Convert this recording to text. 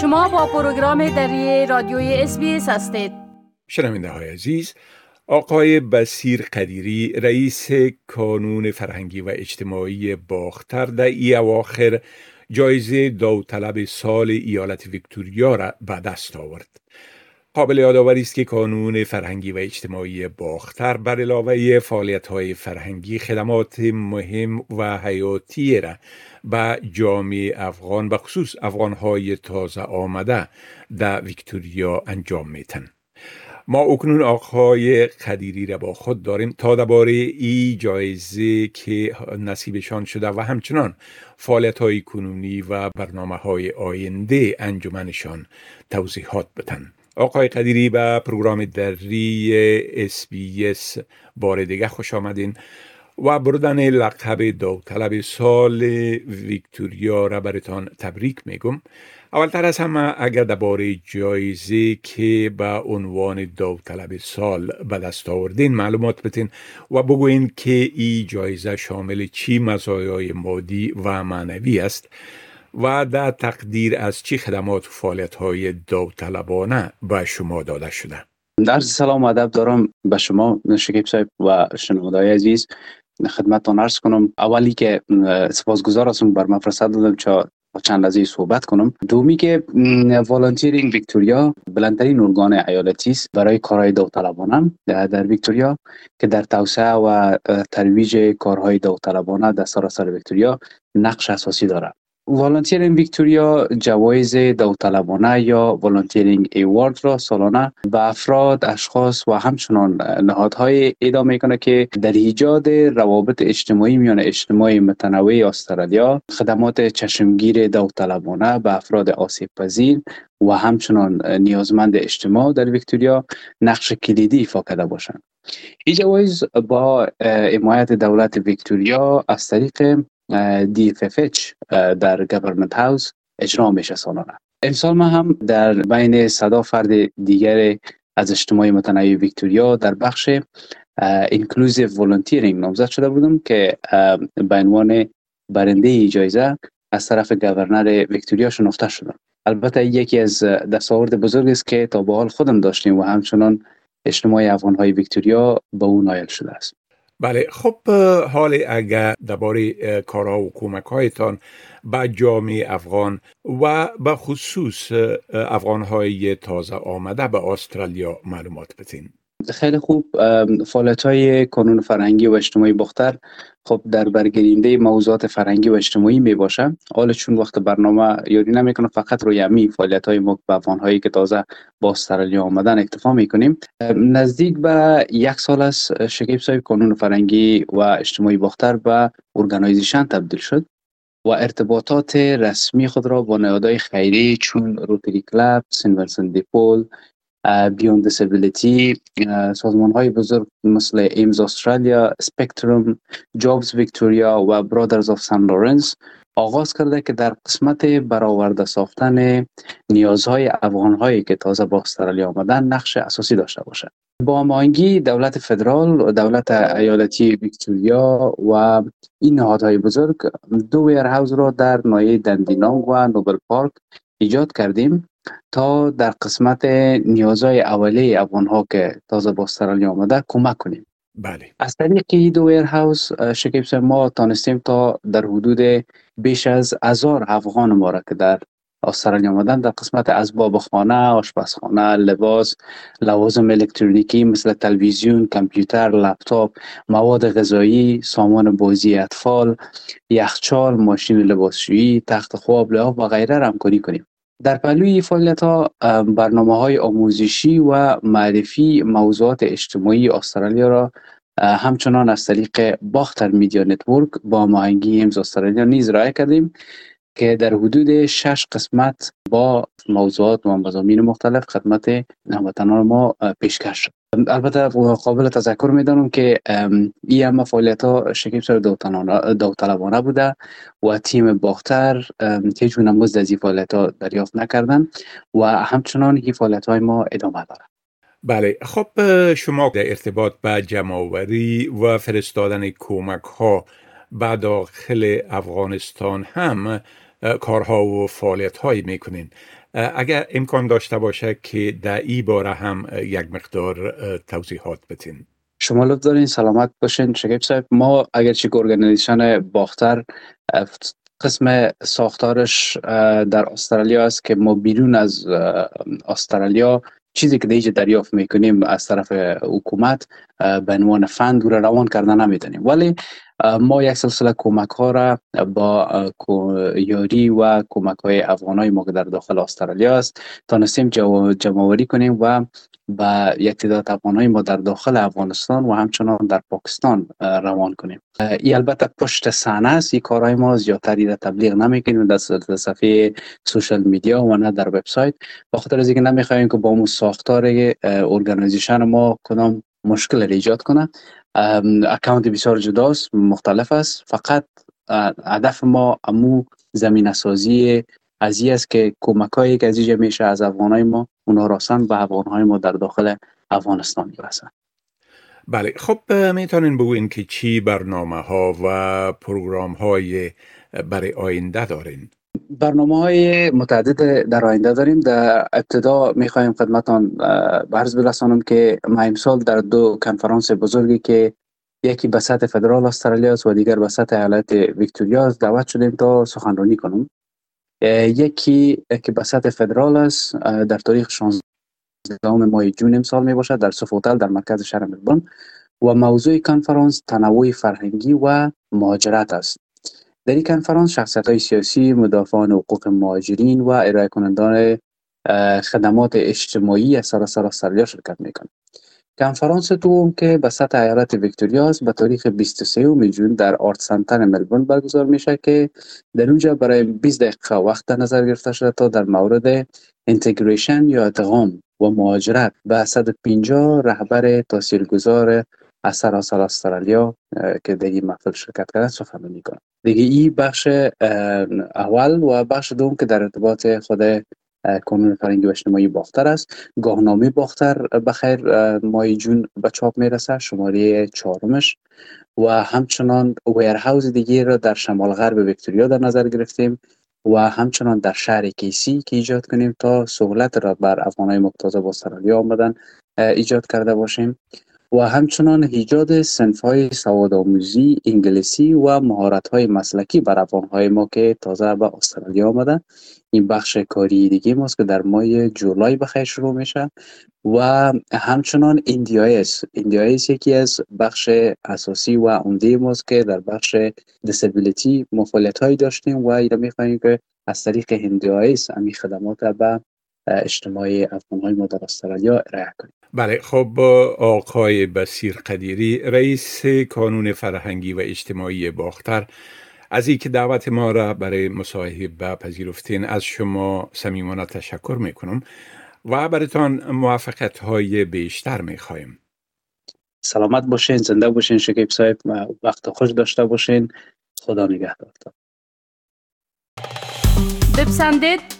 شما با پروگرام دری رادیوی اس هستید شنونده های عزیز آقای بسیر قدیری رئیس کانون فرهنگی و اجتماعی باختر در ای اواخر جایزه داوطلب سال ایالت ویکتوریا را به دست آورد. قابل یادآوری است که کانون فرهنگی و اجتماعی باختر بر علاوه فعالیت های فرهنگی خدمات مهم و حیاتی را به جامعه افغان به خصوص افغان های تازه آمده در ویکتوریا انجام میتن. ما اکنون آقای قدیری را با خود داریم تا درباره ای جایزه که نصیبشان شده و همچنان فعالیت های کنونی و برنامه های آینده انجمنشان توضیحات بتن آقای قدیری به پروگرام دری اس بار دیگه خوش آمدین. و بردن لقب داوطلب سال ویکتوریا را برتان تبریک میگم. اولتر از همه اگر درباره جایزه که به عنوان داوطلب سال به دست آوردین معلومات بتین و بگوین که این جایزه شامل چی مزایای مادی و معنوی است. و در تقدیر از چی خدمات و فعالیت های داوطلبانه به شما داده شده؟ در سلام و ادب دارم به شما شکیب صاحب و شنوندای عزیز. خدمتتان عرض کنم اولی که سپاسگزار هستم بر من فرصت دادم چا چند لحظه صحبت کنم. دومی که Volunteering Victoria بلندترین ارگان ایالتی است برای کارهای داوطلبانه. در ویکتوریا که در توسعه و ترویج کارهای داوطلبانه در سراسر ویکتوریا نقش اساسی دارد. Volunteering Victoria جوایز داوطلبانه یا Volunteering Award را سالانه به افراد، اشخاص و همچنان نهادهای اعدام می‌کنه که در ایجاد روابط اجتماعی میان اجتماعی متنوع استرالیا خدمات چشمگیر داوطلبانه به افراد آسیب پذیر و همچنان نیازمند اجتماع در ویکتوریا نقش کلیدی ایفا کرده باشند. این جوایز با حمایت دولت ویکتوریا از طریق DFFH در Government House اجرا میشه سالانه. امسال ما هم در بین صدها فرد دیگر از اجتماع متنوع ویکتوریا در بخش inclusive volunteering نامزد شده بودم که به عنوان برنده جایزه از طرف گورنر ویکتوریا شناخته شدم. البته یکی از دستاورد بزرگ است که تا به حال خودم داشتیم و همچنان اجتماع افغان های ویکتوریا به اون نایل شده است. بله خب حال اگر درباره کارها و کمک هایتان به جامعه افغان و به خصوص افغان های تازه آمده به استرالیا معلومات بتین خیلی خوب فعالیت های کانون فرهنگی و اجتماعی باختر خب در برگیرنده موضوعات فرهنگی و اجتماعی می باشه. حالا چون وقت برنامه یاری نمی‌کنه فقط روی امی فعالیت های ما هایی که تازه با استرالیا آمدن اکتفا می‌کنیم. نزدیک به یک سال از شکیب صاحب کانون فرهنگی و اجتماعی باختر به organization تبدیل شد و ارتباطات رسمی خود را با نهادهای خیری چون Rotary Club، St Vincent de Paul، Beyond Disability سازمان های بزرگ مثل AMES استرالیا Spectrum Jobs Victoria و Brothers of St Laurence آغاز کرده که در قسمت برآورده ساختن نیازهای افغان هایی که تازه با استرالیا آمدن نقش اساسی داشته باشد با هماهنگی دولت فدرال دولت ایالتی ویکتوریا و این نهادهای بزرگ دو warehouse را در ناحیه دندینانگ و نوبل پارک ایجاد کردیم. تا در قسمت نیازهای اولیه افغان ها که تازه با استرالیا آمده کمک کنیم بله از طریق دو هاوس شکیب ما تانستیم تا در حدود بیش از هزار افغان ما را که در استرالیا آمدن در قسمت اسباب خانه، آشپزخانه، لباس، لوازم الکترونیکی مثل تلویزیون، کامپیوتر، لپتاپ، مواد غذایی، سامان بازی اطفال، یخچال، ماشین لباسشویی، تخت خواب، لحاف و غیره همکاری کنیم. در پهلوی فعالیت ها برنامه های آموزشی و معرفی موضوعات اجتماعی استرالیا را همچنان از طریق باختر Media Network با هماهنگی AMES استرالیا نیز ارائه کردیم که در حدود شش قسمت با موضوعات و مضامین مختلف خدمت هموطنان ما پیشکش شد. البته قابل تذکر می‌دانم که این همه فعالیت ها شکیب سر داوطلبانه بوده و تیم باختر هیچ مزد از این فعالیت ها دریافت نکردن و همچنان این فعالیت های ما ادامه داره بله خب شما در ارتباط به جمعوری و فرستادن کمک ها به داخل افغانستان هم کارها و فعالیت هایی می‌کنین. اگر امکان داشته باشه که در ای باره هم یک مقدار توضیحات بتین شما لطف دارین سلامت باشین. شکیب صاحب ما اگر چی ارگانیزیشن باختر قسم ساختارش در استرالیا است که ما بیرون از استرالیا چیزی که دیگه دریافت می‌کنیم از طرف حکومت به عنوان فند رو روان کردن نمی‌تونیم ولی ما یک سلسله کمک ها را با یاری و کمک های افغان های ما که در داخل استرالیا است تانستیم جمع‌آوری کنیم و با یک تعداد افغان های ما در داخل افغانستان و همچنان در پاکستان روان کنیم. ای البته پشت صحنه است این کارهای ما زیادتری را تبلیغ نمی‌کنیم در صفحه social media و نه در وبسایت. به خاطر از اینکه نمی‌خوایم که با مو ساختار organization ما کدام مشکل ایجاد کنه. account بسیار جداست مختلف است. فقط هدف ما امو زمین سازی از است که کمک هایی که از میشه از افغان های ما اونا راسن به افغان های ما در داخل افغانستان برسن بله. خب می‌تونین بگوین که چی برنامه ها و پروگرام های برای آینده دارین؟ برنامه های متعدد در آینده داریم. در ابتدا می‌خوایم خدمتان برز برسانم که ما امسال در دو کنفرانس بزرگی که یکی به سطح فدرال استرالیا است و دیگر به سطح ایالت ویکتوریا دعوت شدیم تا سخنرانی کنم. یکی که به سطح فدرال است در تاریخ 16 ماه جون امسال می باشد در سفوتل در مرکز شهر ملبورن و موضوع کنفرانس تنوع فرهنگی و مهاجرت است. در این کنفرانس شخصیت های سیاسی مدافعان حقوق مهاجرین و ارائه کنندان خدمات اجتماعی از سراسر استرالیا شرکت می‌کنند. کنفرانس دوم که به سطح ایالت ویکتوریا است به تاریخ 23 جون در آرت سنتر ملبورن برگزار میشه که در اونجا برای 20 دقیقه وقت در نظر گرفته شده تا در مورد انتگریشن یا ادغام و مهاجرت. به 150 رهبر تاثیرگذار از سراسر استرالیا که در این محفل شرکت کردن سخنرانی کنند دیگه این بخش اول و بخش دوم که در ارتباط خود کانون فرهنگی و اجتماعی باختر است. گاهنامه باختر بخیر مای جون به چاپ می‌رسه شماره چهارمش. و همچنان ویرهاوز دیگه را در شمال غرب ویکتوریا در نظر گرفتیم. و همچنان در شهر کیسی که ایجاد کنیم تا سهولت را بر افغانهای مقتضا با استرالیا آمدن ایجاد کرده باشیم. و همچنان ایجاد سنف های سواد آموزی انگلیسی و مهارت های مسلکی بر افغان های ما که تازه به استرالیا آمدن. این بخش کاری دیگه ماست که در ماه جولای بخیر شروع میشه. و همچنان NDIS NDIS یکی از بخش اساسی و عمده ماست که در بخش disability فعالیت هایی داشتیم و اینا میخواییم که از طریق NDIS امی خدمات به اجتماعی افغان های ما در استرالیا ارائه کنیم. بله خب آقای بسیر قدیری رئیس کانون فرهنگی و اجتماعی باختر از اینکه دعوت ما را برای مصاحبه پذیرفتین از شما صمیمانه تشکر می‌کنم و برایتان موفقیت های بیشتر می‌خواهیم سلامت باشین زنده باشین شکیب صاحب وقت خوش داشته باشین. خدا نگهدارتان بپسندید